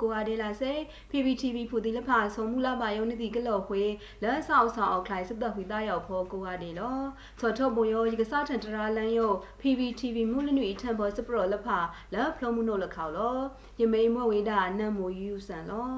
ကိုအားဒေလာစေ PPTV ဖူတီလဖာဆုံမူလာပါယုံနေတီကလော်ခွေလဲဆောက်ဆောင်အောက်ခလိုက်စသက်ဝီသားရောက်ဖို့ကိုအားဒေလောချော်ထုတ်ဘိုယောဒီကစားထန်တရာလန်ယော PPTV မူလနွေထံဘောစပရောလဖာလဲဖလုံးမှုနို့လခေါလောယမိန်မွဝေဒနတ်မူယူဆန်လော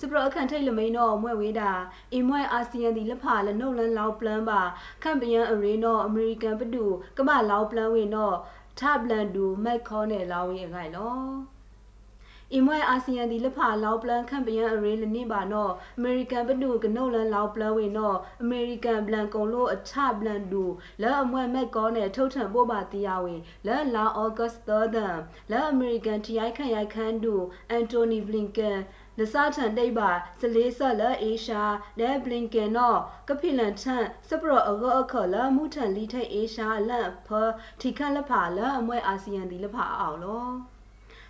စပရအခန့်ထိတ်လမိန်တော့မွဲ့ဝေးတာအင်မွဲအာဆီယံဒီလက်ဖာလနှုတ်လန်းလောက်ပလန်ပါခန့်ပယံအရေးတော့အမေရိကန်ပတူကမလောက်ပလန်ဝင်တော့ထဘလန်ဒူမက်ခေါနဲ့လောင်းရင်အခိုင်လော အင်မွဲအာဆီယံဒီလက်ဖာလောက်ပလန်ခန့်ပယံအရေးလနိပါတော့အမေရိကန်ပတူကနှုတ်လန်းလောက်ပလန်ဝင်တော့အမေရိကန်ဘလန်ကုံလို့အထဘလန်ဒူလဲအမွဲမက်ကောနဲ့ထုတ်ထန်ပို့ပါတရားဝင်လဲလာဩဂတ်သဒန်လဲအမေရိကန်တီအိုက်ခန့်ရိုက်ခန်းဒူအန်တိုနီဘလင်ကန်လစထန်တိတ်ပါစလေးဆက်လအေရှာဒဲဘလင်ကန်နော်ကဖိလန်ထန်စပရအဂအခလမူထန်လီထိုက်အေရှာလန့်ဖထီခန့်လဖာလအမွဲအာဆီယံဒီလဖာအောင်လော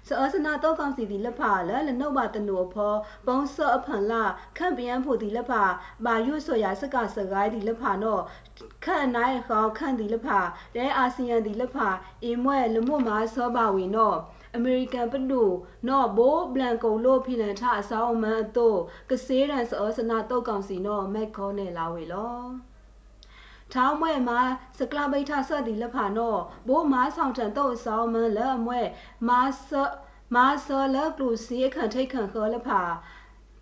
စောစနာတော့ကောင်စီဒီလက်ဖာလဲလနှုတ်ပါတနူဖောပုံစောအဖန်လာခန့်ပြန်ဖို့ဒီလက်ဖာဘာရွဆိုရစကစကိုင်းဒီလက်ဖာနော်ခန့်နိုင်ခေါခန့်ဒီလက်ဖာတဲအာဆီယံဒီလက်ဖာအင်းမွဲလမွတ်မာစောပါဝင်နော်အမေရိကန်ပဒူနော်ဘိုးဘလန်ကုံလို့ဖိလန်ထအစောင်းမန်အတော့ကစေးရန်စောစနာတုတ်ကောင်စီနော်မက်ခေါနဲ့လာဝေလော ထောင်းမွဲမှာစကလာဘိထဆက်ဒီလက်ဖာနော်ဘိုးမားဆောင်တန်တော့အစောင်းမန်လက်အမွဲမာဆမာဆလကလူစီခန့်ထိတ်ခန့်ခေါ်လက်ဖာ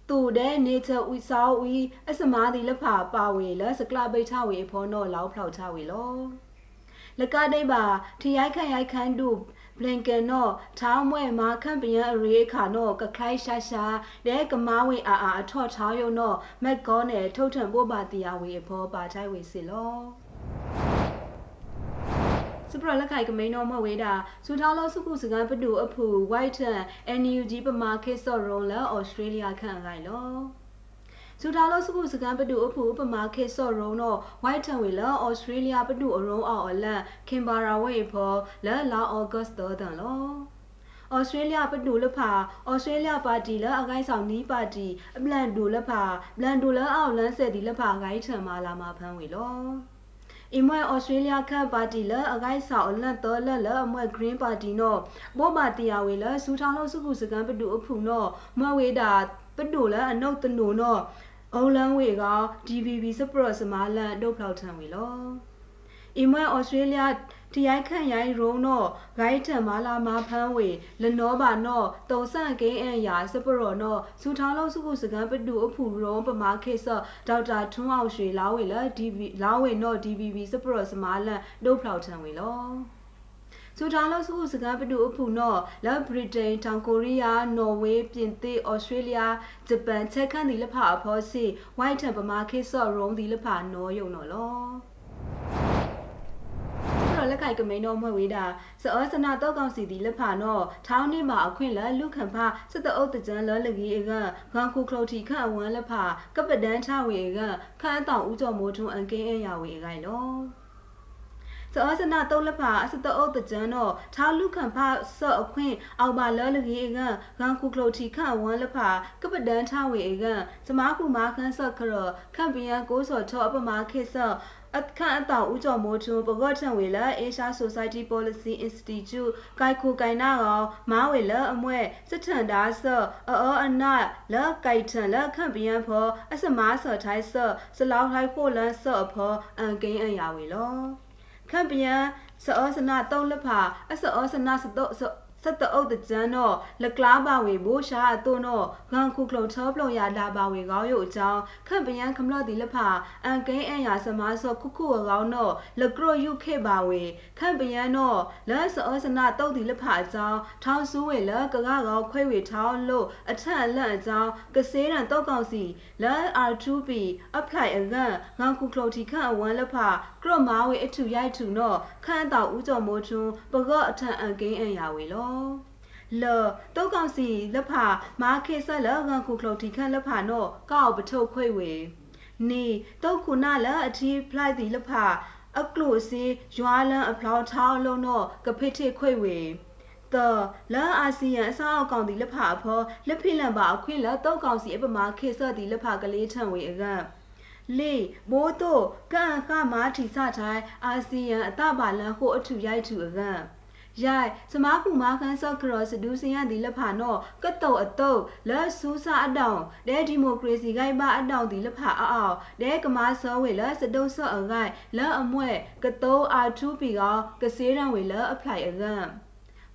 တူတဲ့နေချဝီဆောဝီအစမာဒီလက်ဖာပါဝေလက်စကလာဘိထဝေဖောနော်လောက်ဖောက်ချဝေလောလကဒိပါထရိုက်ခန့်ရိုက်ခန့်ဒု ဘလင်ကန်တော့ထောင်းမွဲမာခန့်ပယံအရေးခါတော့ကခိုင်ရှာရှာတဲ့ကမားဝေအာအာအထော့ထောင်းယုံတော့မက်ကောနဲ့ထုတ်ထန်ပို့ပါတရားဝေအဖောပါချိုက်ဝေစီလောစပရလက်ခိုင်ကမိန်တော်မဝေးတာစူထောင်းလို့စုခုစကန်ပတူအဖူ white NUG ပမာခေဆော့ရုံလာဩစတြေးလျခန့်ခိုင်လော စူတာလို့စကုစကန်ပတူအဖူပမာခေဆော့ရုံတော့ white town ဝေလာဩစတြေးလျပတူအရုံအော်အလန်ခင်ဘာရာဝေဖောလာလာဩဂတ်စ်တော်တန်လောဩစတြေးလျပတူလဖာဩစတြေးလျပါတီလအကိုင်းဆောင်နီးပါတီအပလန်ဒူလဖာဘလန်ဒူလအောက်လန်းဆက်ဒီလဖာဂိုင်းထံမာလာမှာဖမ်းဝေလောအမွဲဩစတြေးလျခန့်ပါတီလအကိုက်ဆောက်လတ်တော်လလအမွဲ green party နော်ဘောပါတီယာဝေလစူထောင်းလို့စုခုစကန်ပတူအဖူနော်မဝေတာပတူလအနုတ်တနုနော် အုံလန်းဝေက DVB စပရစမာလန်ဒုတ်ဖောက်ထံဝေလောအမွဲဩစတြေးလျတရိုက်ခန့်ရိုင်းရုံတော့ဂိုင်းထံမာလာမာဖန်းဝေလနောပါနော်တုံဆန့်ကိန်းအန်ယာစပရောနော်စူထောင်းလုံးစုခုစကန်ပတူအဖူရုံပမာခေဆော့ဒေါက်တာထွန်းအောင်ရွှေလာဝေလာ DV လာဝေနော် DVB စပရောစမာလန်ဒုတ်ဖောက်ထံဝေလော စူထောင်းလို့စုစကားပတူအဖူနော်လက်ဗြိတိန်တောင်ကိုရီးယားနော်ဝေးပြင်သစ်ဩစတြေးလျဂျပန်ချက်ခန့်ဒီလဖအဖောစီဝိုက်ထန်ပမာခေဆော့ရုံဒီလဖနော်ယုံနော်လောတော့လက်ခိုက်ကမိန်တော့မွဲ့ဝေးတာစောစနာတော့ကောင်စီဒီလက်ဖာနော်ထောင်းနေမှာအခွင့်လက်လူခံဖစတအုပ်တကြံလောလကြီးအကဂန်ခုခလုတ်တီခန့်အဝမ်းလက်ဖာကပဒန်းထဝေကခန့်တောင်ဦးကျော်မိုးထွန်းအန်ကင်းအရာဝေကိုင်လော စောစနာတုံးလဖာအစတအုပ်တကြံတော့ထားလူခံဖဆော့အခွင့်အောက်ပါလောလကြီးအကဂန်ခုကလိုတီခန့်ဝမ်းလဖာကပဒန်းထဝေအကစမားခုမာခန်းဆော့ခရခန့်ပီယန်ကိုစော်ထောအပမာခေဆော့အခန့်အတောင်ဦးကျော်မိုးထွန်းပကော့ထံဝေလာ Asia Society Policy Institute ကိုက်ခုကိုင်နာကောင်မားဝေလာအမွဲစစ်ထန်ဒါဆော့အောအနာလာကိုက်ထန်လာခန့်ပြန်ဖော်အစမားဆော့ထိုင်းဆော့စလောက်ထိုင်းဖို့လန်းဆော့ဖော်အန်ကိန်းအရာဝေလော ခန့်ပြန်စောစနာတုံးလဖာအစောစနာစတော့ စတအုပ်တကြမ်းတော့လကလားပါဝေဘိုးရှာအသွတော့ဂန်ခုကလုံထောပလုံရလာပါဝေကောင်းရုပ်အကြောင်းခန့်ပယံခမလော့ဒီလဖာအန်ကိန်းအန်ယာစမားဆော့ခုခုအကောင်းတော့လကရယုခေပါဝေခန့်ပယံတော့လက်စောစနာတုတ်ဒီလဖာအကြောင်းထောင်းဆူးဝေလကကကောင်းခွဲဝေထောင်းလို့အထက်အလန့်အကြောင်းကစေးရန်တော့ကောင်စီလက် R2P apply အကန့်ငန်ခုကလုံတီခန့်အဝမ်းလဖာကရမာဝေအထူရိုက်ထူတော့ခန့်တောက်ဦးကျော်မိုးထွန်းပကော့အထက်အန်ကိန်းအန်ယာဝေလောလောတုတ်ကောင်စီလက်ဖာမာခေဆက်လငန်ခုခလုတ်တီခန့်လက်ဖာနော့ကောက်ပထုတ်ခွေဝေနေတုတ်ခုနာလအထီဖလိုက်တီလက်ဖာအကလို့စီရွာလန်အဖလောက်ထောင်းလုံးတော့ကဖိထိခွေဝေတော့လာအာဆီယံအစားအကောင်တီလက်ဖာအဖော်လက်ဖိလန်ပါအခွင့်လတုတ်ကောင်စီအပမာခေဆက်တီလက်ဖာကလေးထံဝေအကလေဘိုးတို့ကန်ခမာထီစထိုင်အာဆီယံအတပါလန်ဟိုအထူရိုက်ထူအက ရိုက်စမားကူမာခန်းဆော့ခရော့စဒူးစင်ရဒီလက်ဖာနော်ကတ်တုတ်အတုတ်လက်ဆူးစာအတောင်ဒဲဒီမိုကရေစီဂိုင်ဘာအတောင်ဒီလက်ဖာအောက်အောက်ဒဲကမာဆောဝေလက်စတုတ်ဆော့အဂိုင်လက်အမွဲ့ကတုတ်အာထူပီကကစေးရန်ဝေလက်အဖလိုက်အကံ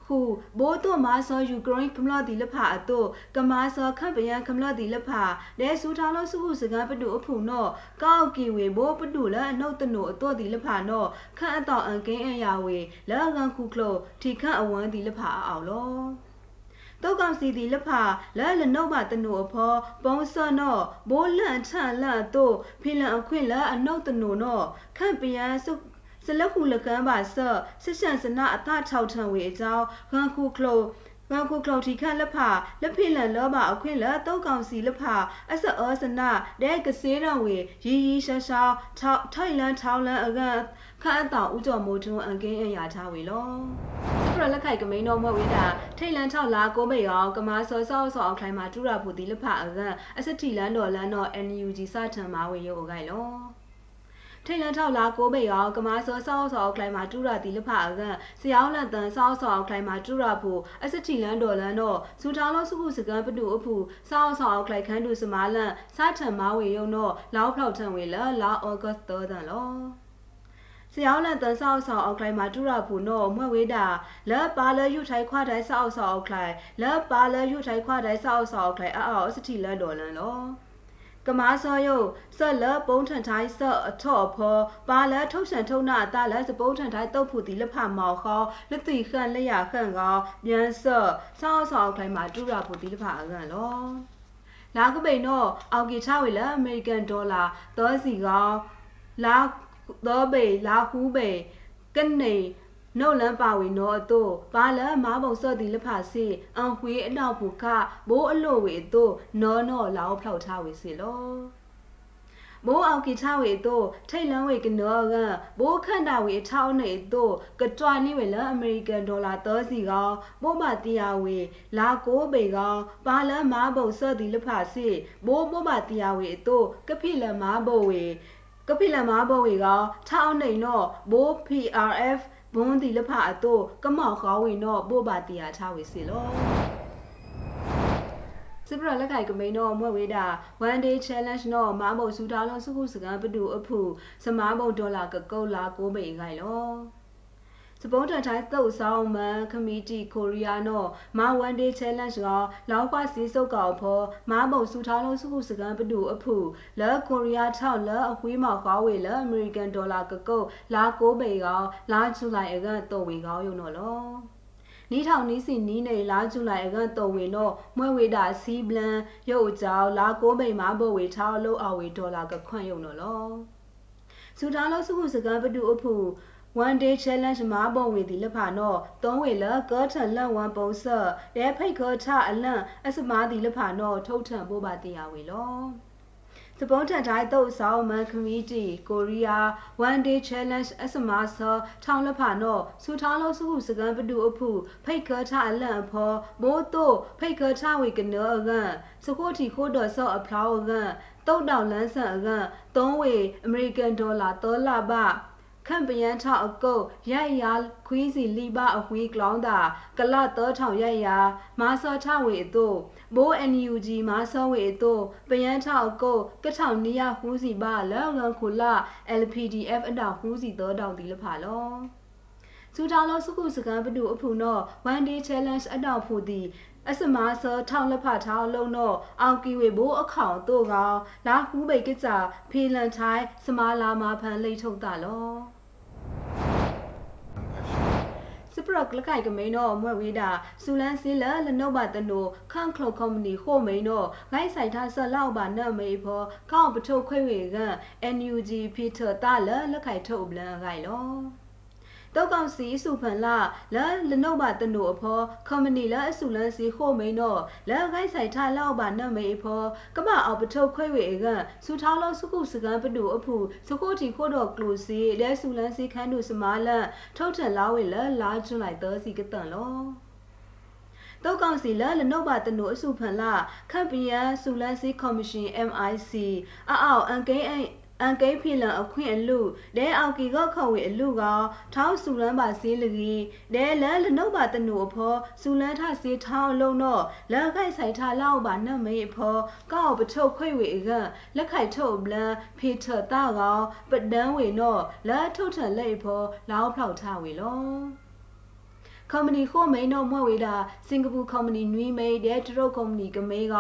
ခုဘိုးတို့မာဆောယူကရိန်းကမလဒီလဖာအတုကမာဆောခန့်ပယံကမလဒီလဖာဒဲဆူထောင်းလို့စုခုစကားပတူအဖုနောကောက်ကီဝေဘိုးပတူလအနုတ်တနုအတုဒီလဖာနောခန့်အတော်အန်ကင်းအရာဝေလာကန်ခုကလိုထီခန့်အဝန်းဒီလဖာအောင်လောတောက်ကောင်စီဒီလဖာလဲလနှုတ်ပါတနုအဖောပုံစောနောဘိုးလန့်ထန့်လန့်တို့ဖိလန်အခွင့်လဲအနုတ်တနုနောခန့်ပယံစု စလခုလကန်းပါဆော့ဆစ်ရှန်စနာအထ6ထံဝေအကြောင်းဂန်ခုကလိုငါခုကလောက်တီခန့်လက်ဖလက်ဖိလန်လောပါအခွင့်လက်တောက်ကောင်စီလက်ဖအစအောစနာဒဲကစေးတော်ဝေရီရီရှာရှာထောက်ထိုင်လန်ထောင်းလန်အကခန့်အတောင်ဥကြော်မိုးထွန်းအကင်းအရာချဝေလောစပရလက်ခိုက်ကမိန်တော်မွက်ဝေးတာထိတ်လန်ထောက်လာကိုမေရောကမာဆောဆောဆောအောက်ထိုင်မှာတူရပူတီလက်ဖအကအစတီလန်တော်လန်တော် NUG စထံမှာဝေရောဂိုင်လော ထိတ်လန်ထောက်လာကိုဘေရောကမာဆောဆောဆောကလိုင်မာတူရာတီလဖအကဆယောင်းလန်တန်ဆောဆောကလိုင်မာတူရာဖို့အစတီလန်ဒေါ်လန်တော့စူထောင်းလို့စုခုစကန်ပတူအဖူဆောဆောကလိုင်ခန်းတူစမာလန်စာထံမာဝေယုံတော့လောက်ဖောက်ထံဝေလာလာဩဂတ်တော်တန်လောစယောင်းလန်တန်ဆောက်ဆောက်အောက်လိုက်မှာတူရဖူနော်မွဲ့ဝေးတာလက်ပါလယူထိုင်ခွားတိုင်းဆောက်ဆောက်အောက်လိုက်လက်ပါလယူထိုင်ခွားတိုင်းဆောက်ဆောက်အောက်လိုက်အောက်အစတီလန်ဒေါ်လန်လော ကမာစောယုဆက်လပုံးထန်ထိုင်းဆော့အထော့ဖောပါလထုတ်ဆန်ထုံနာတာလစပုံးထန်ထိုင်းတုတ်ဖူတီလဖမောက်ခေါလက်တီခန့်လက်ရခန့်ကောမြန်ဆော့ဆောက်ဆောက်ထိုင်းမှာတူရဖူတီလဖအကန်လောလာကပိန်တော့အောက်ကီချဝေလအမေရိကန်ဒေါ်လာသောစီကောလာသောဘေလာဟူးဘေကနေ နိုလန်ပါဝီနောအတိုပါလမားပုံစော့တီလဖာစီအန်ခွေအနောက်ဘူးခဘိုးအလို့ဝေအတိုနောနောလောဖောက်ထားဝေစီလောမိုးအောင်ကိချဝေတို့ထိတ်လန်းဝေကနောကဘိုးခန့်တာဝေထောင်းနေတို့ကတွာနိဝေလအမေရိကန်ဒေါ်လာသောစီကောပို့မတီယာဝေလာကိုပေကောပါလမားပုံစော့တီလဖာစီဘိုးပို့မတီယာဝေတို့ကဖိလမားဘဝေကပိလမားဘဝေကောထောင်းနေနောဘိုး PRF ဘွန်းဒီလဖအတော့ကမောက်ခေါဝင်တော့ပို့ပါတီယာထားဝေစီလောစပရလက်ခိုင်ကမိန်တော့မွဲ့ဝေးတာ one day challenge တော့မားမုံစူထားလုံးစုခုစကန်ပတူအဖူစမားမုံဒေါ်လာကကုတ်လာကိုမိန်ခိုင်လောစ ပုံးတန်တိုင်းသုတ်ဆောင်မန်ခမီတီကိုရီးယားနော်မာဝန်ဒေးချဲလန့်ကလောက်ကွာစီစုတ်ကောင်ဖော်မာမုံစူထောင်းလုံးစုခုစကန်ပတူအဖူလဲကိုရီးယားထောက်လဲအဝေးမောက်ကောင်းဝေလဲအမေရိကန်ဒေါ်လာကကုတ်လာကိုပေကောင်လာချူလိုက်အကတော့ဝေကောင်းယုံတော့လောနီးထောင်နီးစီနီးနေလာကျူလိုက်အကတော်ဝင်တော့မွဲဝေတာစီဘလန်ရုပ်ကြောင်လာကိုမိန်မဘဝေထောက်လို့အဝေဒေါ်လာကခွန့်ယုံတော့လောစူတာလို့စုခုစကန်ပတူအဖူ one day challenge မှာပုံဝေဒီလက်ဖာနော်သုံးဝေလကောထန်လန့်ဝမ်ပုံဆော့ရဲဖိတ်ခောထအလန့်အစမာဒီလက်ဖာနော်ထုတ်ထန်ပို့ပါတရားဝေလောစပုံးထန်တိုင်းတုတ်ဆောင်မန်ခမီတီကိုရီးယား one day challenge အစမာဆောထောင်းလက်ဖာနော်စူထောင်းလို့စုခုစကန်ပတူအဖူဖိတ်ခောထအလန့်အဖောမိုးတို့ဖိတ်ခောထဝေကနောအကန်စကိုတီခိုးတော်ဆော့အဖလောအကန်တုတ်တောင်လန်းဆန်အကန်သုံးဝေအမေရိကန်ဒေါ်လာ3လဘ ခန့်ပယန်းထအကုတ်ရိုက်ရာခွီးစီလီပါအဝီကလောင်းတာကလတောထောင်ရိုက်ရာမာဆောထဝေအတို့ဘိုး NUG မာဆောဝေအတို့ပယန်းထအကုတ်ကထောင်နီယဟူးစီပါလောငန်ခုလ LPDF အတောင်ဟူးစီသောတောင်ဒီလဖာလောစူတောင်လောစုခုစကန်ပတူအဖူနော one day challenge အတောင်ဖူသည်အစမဆောထောင်းလက်ဖထောင်းလုံးတော့အောင်ကီဝေဘိုးအခေါင်တို့ကောင်လာဟူးဘိတ်ကကြဖေလန်ထိုင်းစမာလာမာဖန်လိတ်ထုတ်တာလော ပရကလကိုက်ကမိန်တော့မွဲ့ဝေးတာစူလန်စီလလနုတ်ပါတနိုခန့်ခလုတ်ကွန်ပဏီဟိုမိန်တော့ဂိုင်းဆိုင်ထားဆက်လောက်ပါနတ်မေဖောကောက်ပထုတ်ခွေဝေက NUG ဖီထတာလလက်ခိုက်ထုတ်ပလန်ဂိုင်လော တောက်ကောင်စီစုဖန်လာလာလနုတ်ပါတနိုအဖောကွန်ပဏီလာအစုလန်စီခိုမိန်တော့လာဂိုင်းဆိုင်ထားလောက်ပါနတ်မေဖောကမအောင်ပထုတ်ခွေဝေကစူထောင်းလုံးစုခုစကန်ပတူအဖူစကိုတီခို့တော့ကလိုစီလဲစုလန်စီခန်းတို့စမာလန်ထုတ်ထန်လာဝေလာလာကျွန်းလိုက်သောစီကတန်လောတောက်ကောင်စီလာလနုတ်ပါတနိုအစုဖန်လာခပ်ပီယန်ဆူလန်စီကော်မရှင် MIC အောက်အန်ကိအ အန်ကိဖိလန်အခွင့်အလူဒဲအောက်ကီကခဝေအလူကထောင်းစုလန်းပါစေးလကြီးဒဲလန်လနုတ်ပါတနုအဖောစုလန်းထစေးထောင်းလုံးတော့လက်ခိုက်ဆိုင်ထလောက်ပါနတ်မေအဖောကောက်ပထုတ်ခွေဝေကလက်ခိုက်ထုတ်ဘလန်ဖေထတာကောင်ပဒန်းဝေတော့လက်ထုတ်ထလက်ဖောလောက်ဖောက်ထဝေလော company ခိုမိန်တော့မွဲ့ဝေတာစင်ကာပူ company နွီမိတ်တဲ့တရုတ် company ကမေက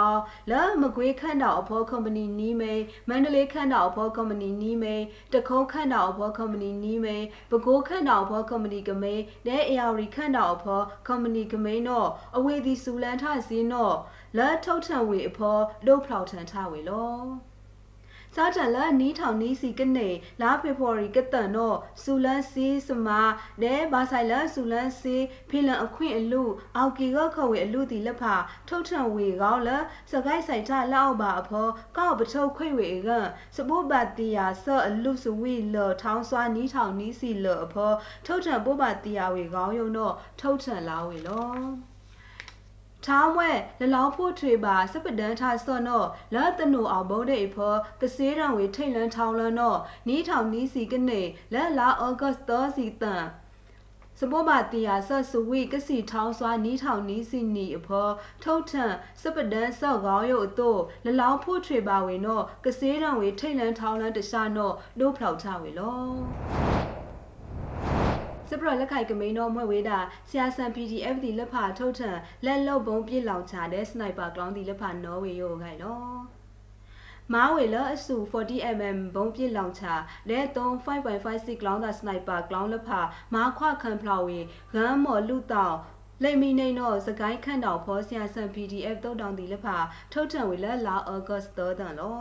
လာမကွေးခန့်တော်အဖော company နီးမိတ်မန္တလေးခန့်တော်အဖော company နီးမိတ်တခုံးခန့်တော်အဖော company နီးမိတ်ပဲခူးခန့်တော်အဖော company ကမေတဲ့အေယာရီခန့်တော်အဖော company ကမေတော့အဝေးဒီစူလန်ထစင်းတော့လာထုတ်ထံဝေအဖောဒုတ်ဖောက်ထန်ထဝေလော စာတန်လနီးထောင်နီးစီကနေလာဖေဖော်ရီကတန်တော့ဆူလန်စီစမာဒဲဘာဆိုင်လဆူလန်စီဖေလန်အခွင့်အလူအောက်ကီကခဝေအလူတီလက်ဖာထုတ်ထံဝေကောင်းလစကိုက်ဆိုင်ထလောက်ပါအဖောကောက်ပထုတ်ခွေဝေကစပုတ်ပါတီယာဆော့အလူစဝီလောထောင်းစွာနီးထောင်နီးစီလောအဖောထုတ်ထံပုတ်ပါတီယာဝေကောင်းယုံတော့ထုတ်ထံလာဝေလော ထောင်းဝဲလလောင်းဖို့ထွေပါစပဒန်ထဆော့နော့လာတနူအောင်ဘုံတဲ့ဖောကစေးရံဝေထိတ်လန်းထောင်းလနော့နီးထောင်နီးစီကနေလက်လာဩဂတ်သောစီတန်စဘောပါတီယာဆော့ဆူဝီကစီထောင်းစွာနီးထောင်နီးစီနီအဖောထုတ်ထန်စပဒန်ဆော့ကောင်းရုပ်အတို့လလောင်းဖို့ထွေပါဝင်နော့ကစေးရံဝေထိတ်လန်းထောင်းလန်းတခြားနော့ဒိုးဖောက်ချဝေလော စပရလက်ခိုက်ကမိန်တော့မွဲ့ဝေးတာဆရာဆန် PDF ဒီလက်ဖာထုတ်ထန်လက်လုတ်ပုံပြစ်လောင်ချတဲ့စနိုက်ပါကလောင်းဒီလက်ဖာနော်ဝေရိုခိုင်တော့မားဝေလအဆူ 40mm ဘုံပြစ်လောင်ချလဲ3 5.56 clown the sniper clown လက်ဖာမားခွခံဖလာဝေဂမ်းမော်လူတောက်လိမ့်မီနေတော့စကိုင်းခန့်တော်ဖောဆရာဆန် PDF တုတ်တောင်ဒီလက်ဖာထုတ်ထန်ဝေလက်လာဩဂတ်3တန်လော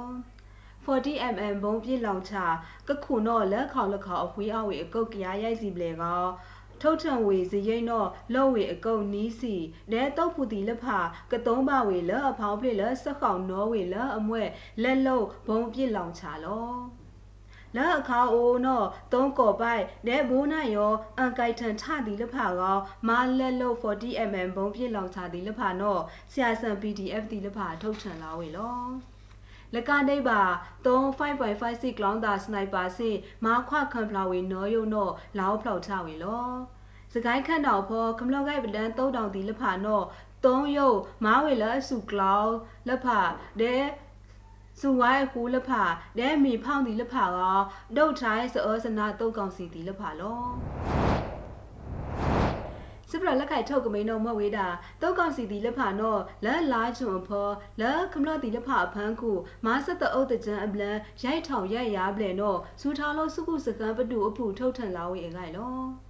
40mm ဘုံပြစ်လောင်ချကခုနော်လက်ခေါလက်ခေါအဖွေးအဝေအကုတ်ကြရိုက်စီပလေကောထုတ်ထံဝေစရိတ်နော့လော့ဝေအကုတ်နီးစီဒဲတုတ်ဖူတီလက်ဖာကတုံးပါဝေလအဖောင်းပြလဆက်ခေါနောဝေလအမွဲ့လက်လုံးဘုံပြစ်လောင်ချလောလာအခါအိုနော့သုံးကော်ပိုက်ဒဲဘိုးနာယောအန်ကိုက်ထန်ထသည်လဖာကောမာလက်လို့ 40mm ဘုံပြစ်လောင်ချသည်လဖာနော့ဆရာဆန် PDF သည်လဖာထုတ်ထန်လာဝေလော လကနေပါ3.5.56 clown တာစနိုက်ပါစီမာခွခံဖလာဝေနော်ယုံတော့လောက်ဖောက်ချဝေလောစကိုင်းခန့်တော်ဖောကမလော့ဂိုက်ပဒန်3000တီလဖာနော်3ယုတ်မာဝေလဆူကလောက်လဖာဒဲစုဝိုင်းဟူလဖာဒဲမီဖောင်းတီလဖာကဒုတ်ထိုင်းစောစနာတုတ်ကောင်စီတီလဖာလော စပရလက်ခိုက်ထုတ်ကမိန်တော့မဝေးတာတောက်ကောင်စီတီလက်ဖာနော်လက်လာချွန်ဖောလက်ခမလတီလက်ဖာအဖန်းခုမာဆက်တအုပ်တကြံအပလန်ရိုက်ထောင်ရိုက်ရပလေနော်စူထားလို့စုခုစကန်ပတူအဖူထုတ်ထန်လာဝေအခိုင်လော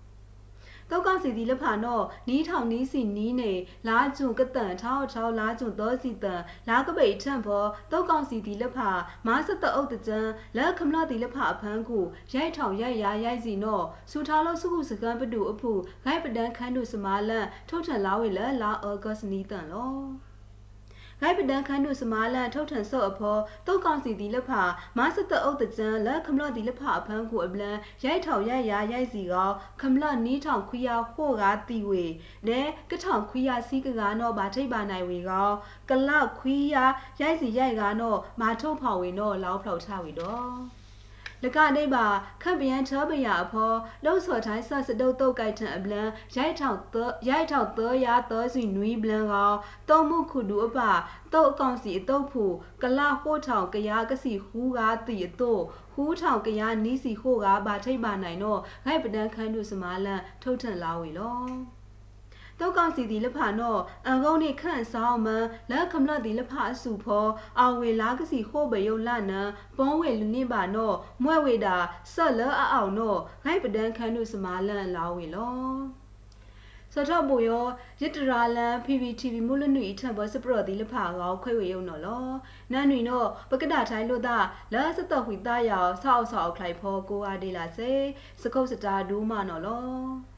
ကောက်ကောက်စီဒီလဖာနော့နီးထောင်နီးစီနီးနေလာကျုံကတန်ထောက်ထောက်လာကျုံသောစီတန်လာကပိတ်ထန့်ဖောတောက်ကောက်စီဒီလဖာမာစတအုပ်တကြံလက်ခမလဒီလဖာအဖန်းကိုရိုက်ထောင်ရိုက်ရာရိုက်စီနော့စူထားလို့စုခုစကန်ပတူအဖူဂိုက်ပဒန်ခန်းတို့စမာလန်ထုတ်ထန်လာဝေလလာအောဂတ်နီးတန်လော ဂိုက်ပဒန်ခန်းတို့စမာလန်ထုတ်ထန်ဆော့အဖောတုတ်ကောင်စီဒီလက်ဖာမဆတ်တအုပ်တကြံလက်ခမလဒီလက်ဖာအဖန်းကိုအပလန်ရိုက်ထောင်ရိုက်ရာရိုက်စီကောခမလနီးထောင်ခွေယာဟိုကားတီဝေနဲကထောင်ခွေယာစီကကားတော့ဗာထိတ်ပါနိုင်ဝေကောကလောက်ခွေယာရိုက်စီရိုက်ကားတော့မာထုတ်ဖောင်ဝေတော့လောက်ဖောက်ချဝေတော့ လကနေပါခန့်ပြန်ချောပရအဖောလှုပ်စော်တိုင်းဆစတုတ်တုတ်ကြိုက်ထံအပလန်ရိုက်ထောင်သရိုက်ထောင်သရသောစီနွီဘလန်ကောတုံမှုခုဒူအပတုတ်အကောင်စီအတုတ်ဖို့ကလဟိုထောင်ကရာကစီဟူကားတီအတုဟူးထောင်ကရာနီးစီဟိုကားဘာထိတ်ပါနိုင်တော့ဂိုက်ပဒန်ခန်းတို့စမာလန်ထုတ်ထန်လာဝေလော တောက်ကောင်စီဒီလဖာနော့အန်ကုန်းနေခန့်ဆောင်မန်လက်ခမလတ်ဒီလဖာအစုဖောအဝေလာကစီဟိုဘယုံလနံပွန်ဝေလူနေပါနော့မွဲ့ဝေတာဆက်လအအောင်နော့ဂိုက်ပဒန်ခန်းတို့စမာလန်လာဝေလောစထဘူယောရတရာလန် PPTV မူလနွီထံဘစပရတိလဖာကောခွေဝေယုံနော်လောနန်နွီနောပကဒထိုင်းလို့တာလာစတခွီတာယောဆောက်ဆောက်ခလိုက်ဖောကိုအားဒေလာစေစကုတ်စတာဒူးမနော်လော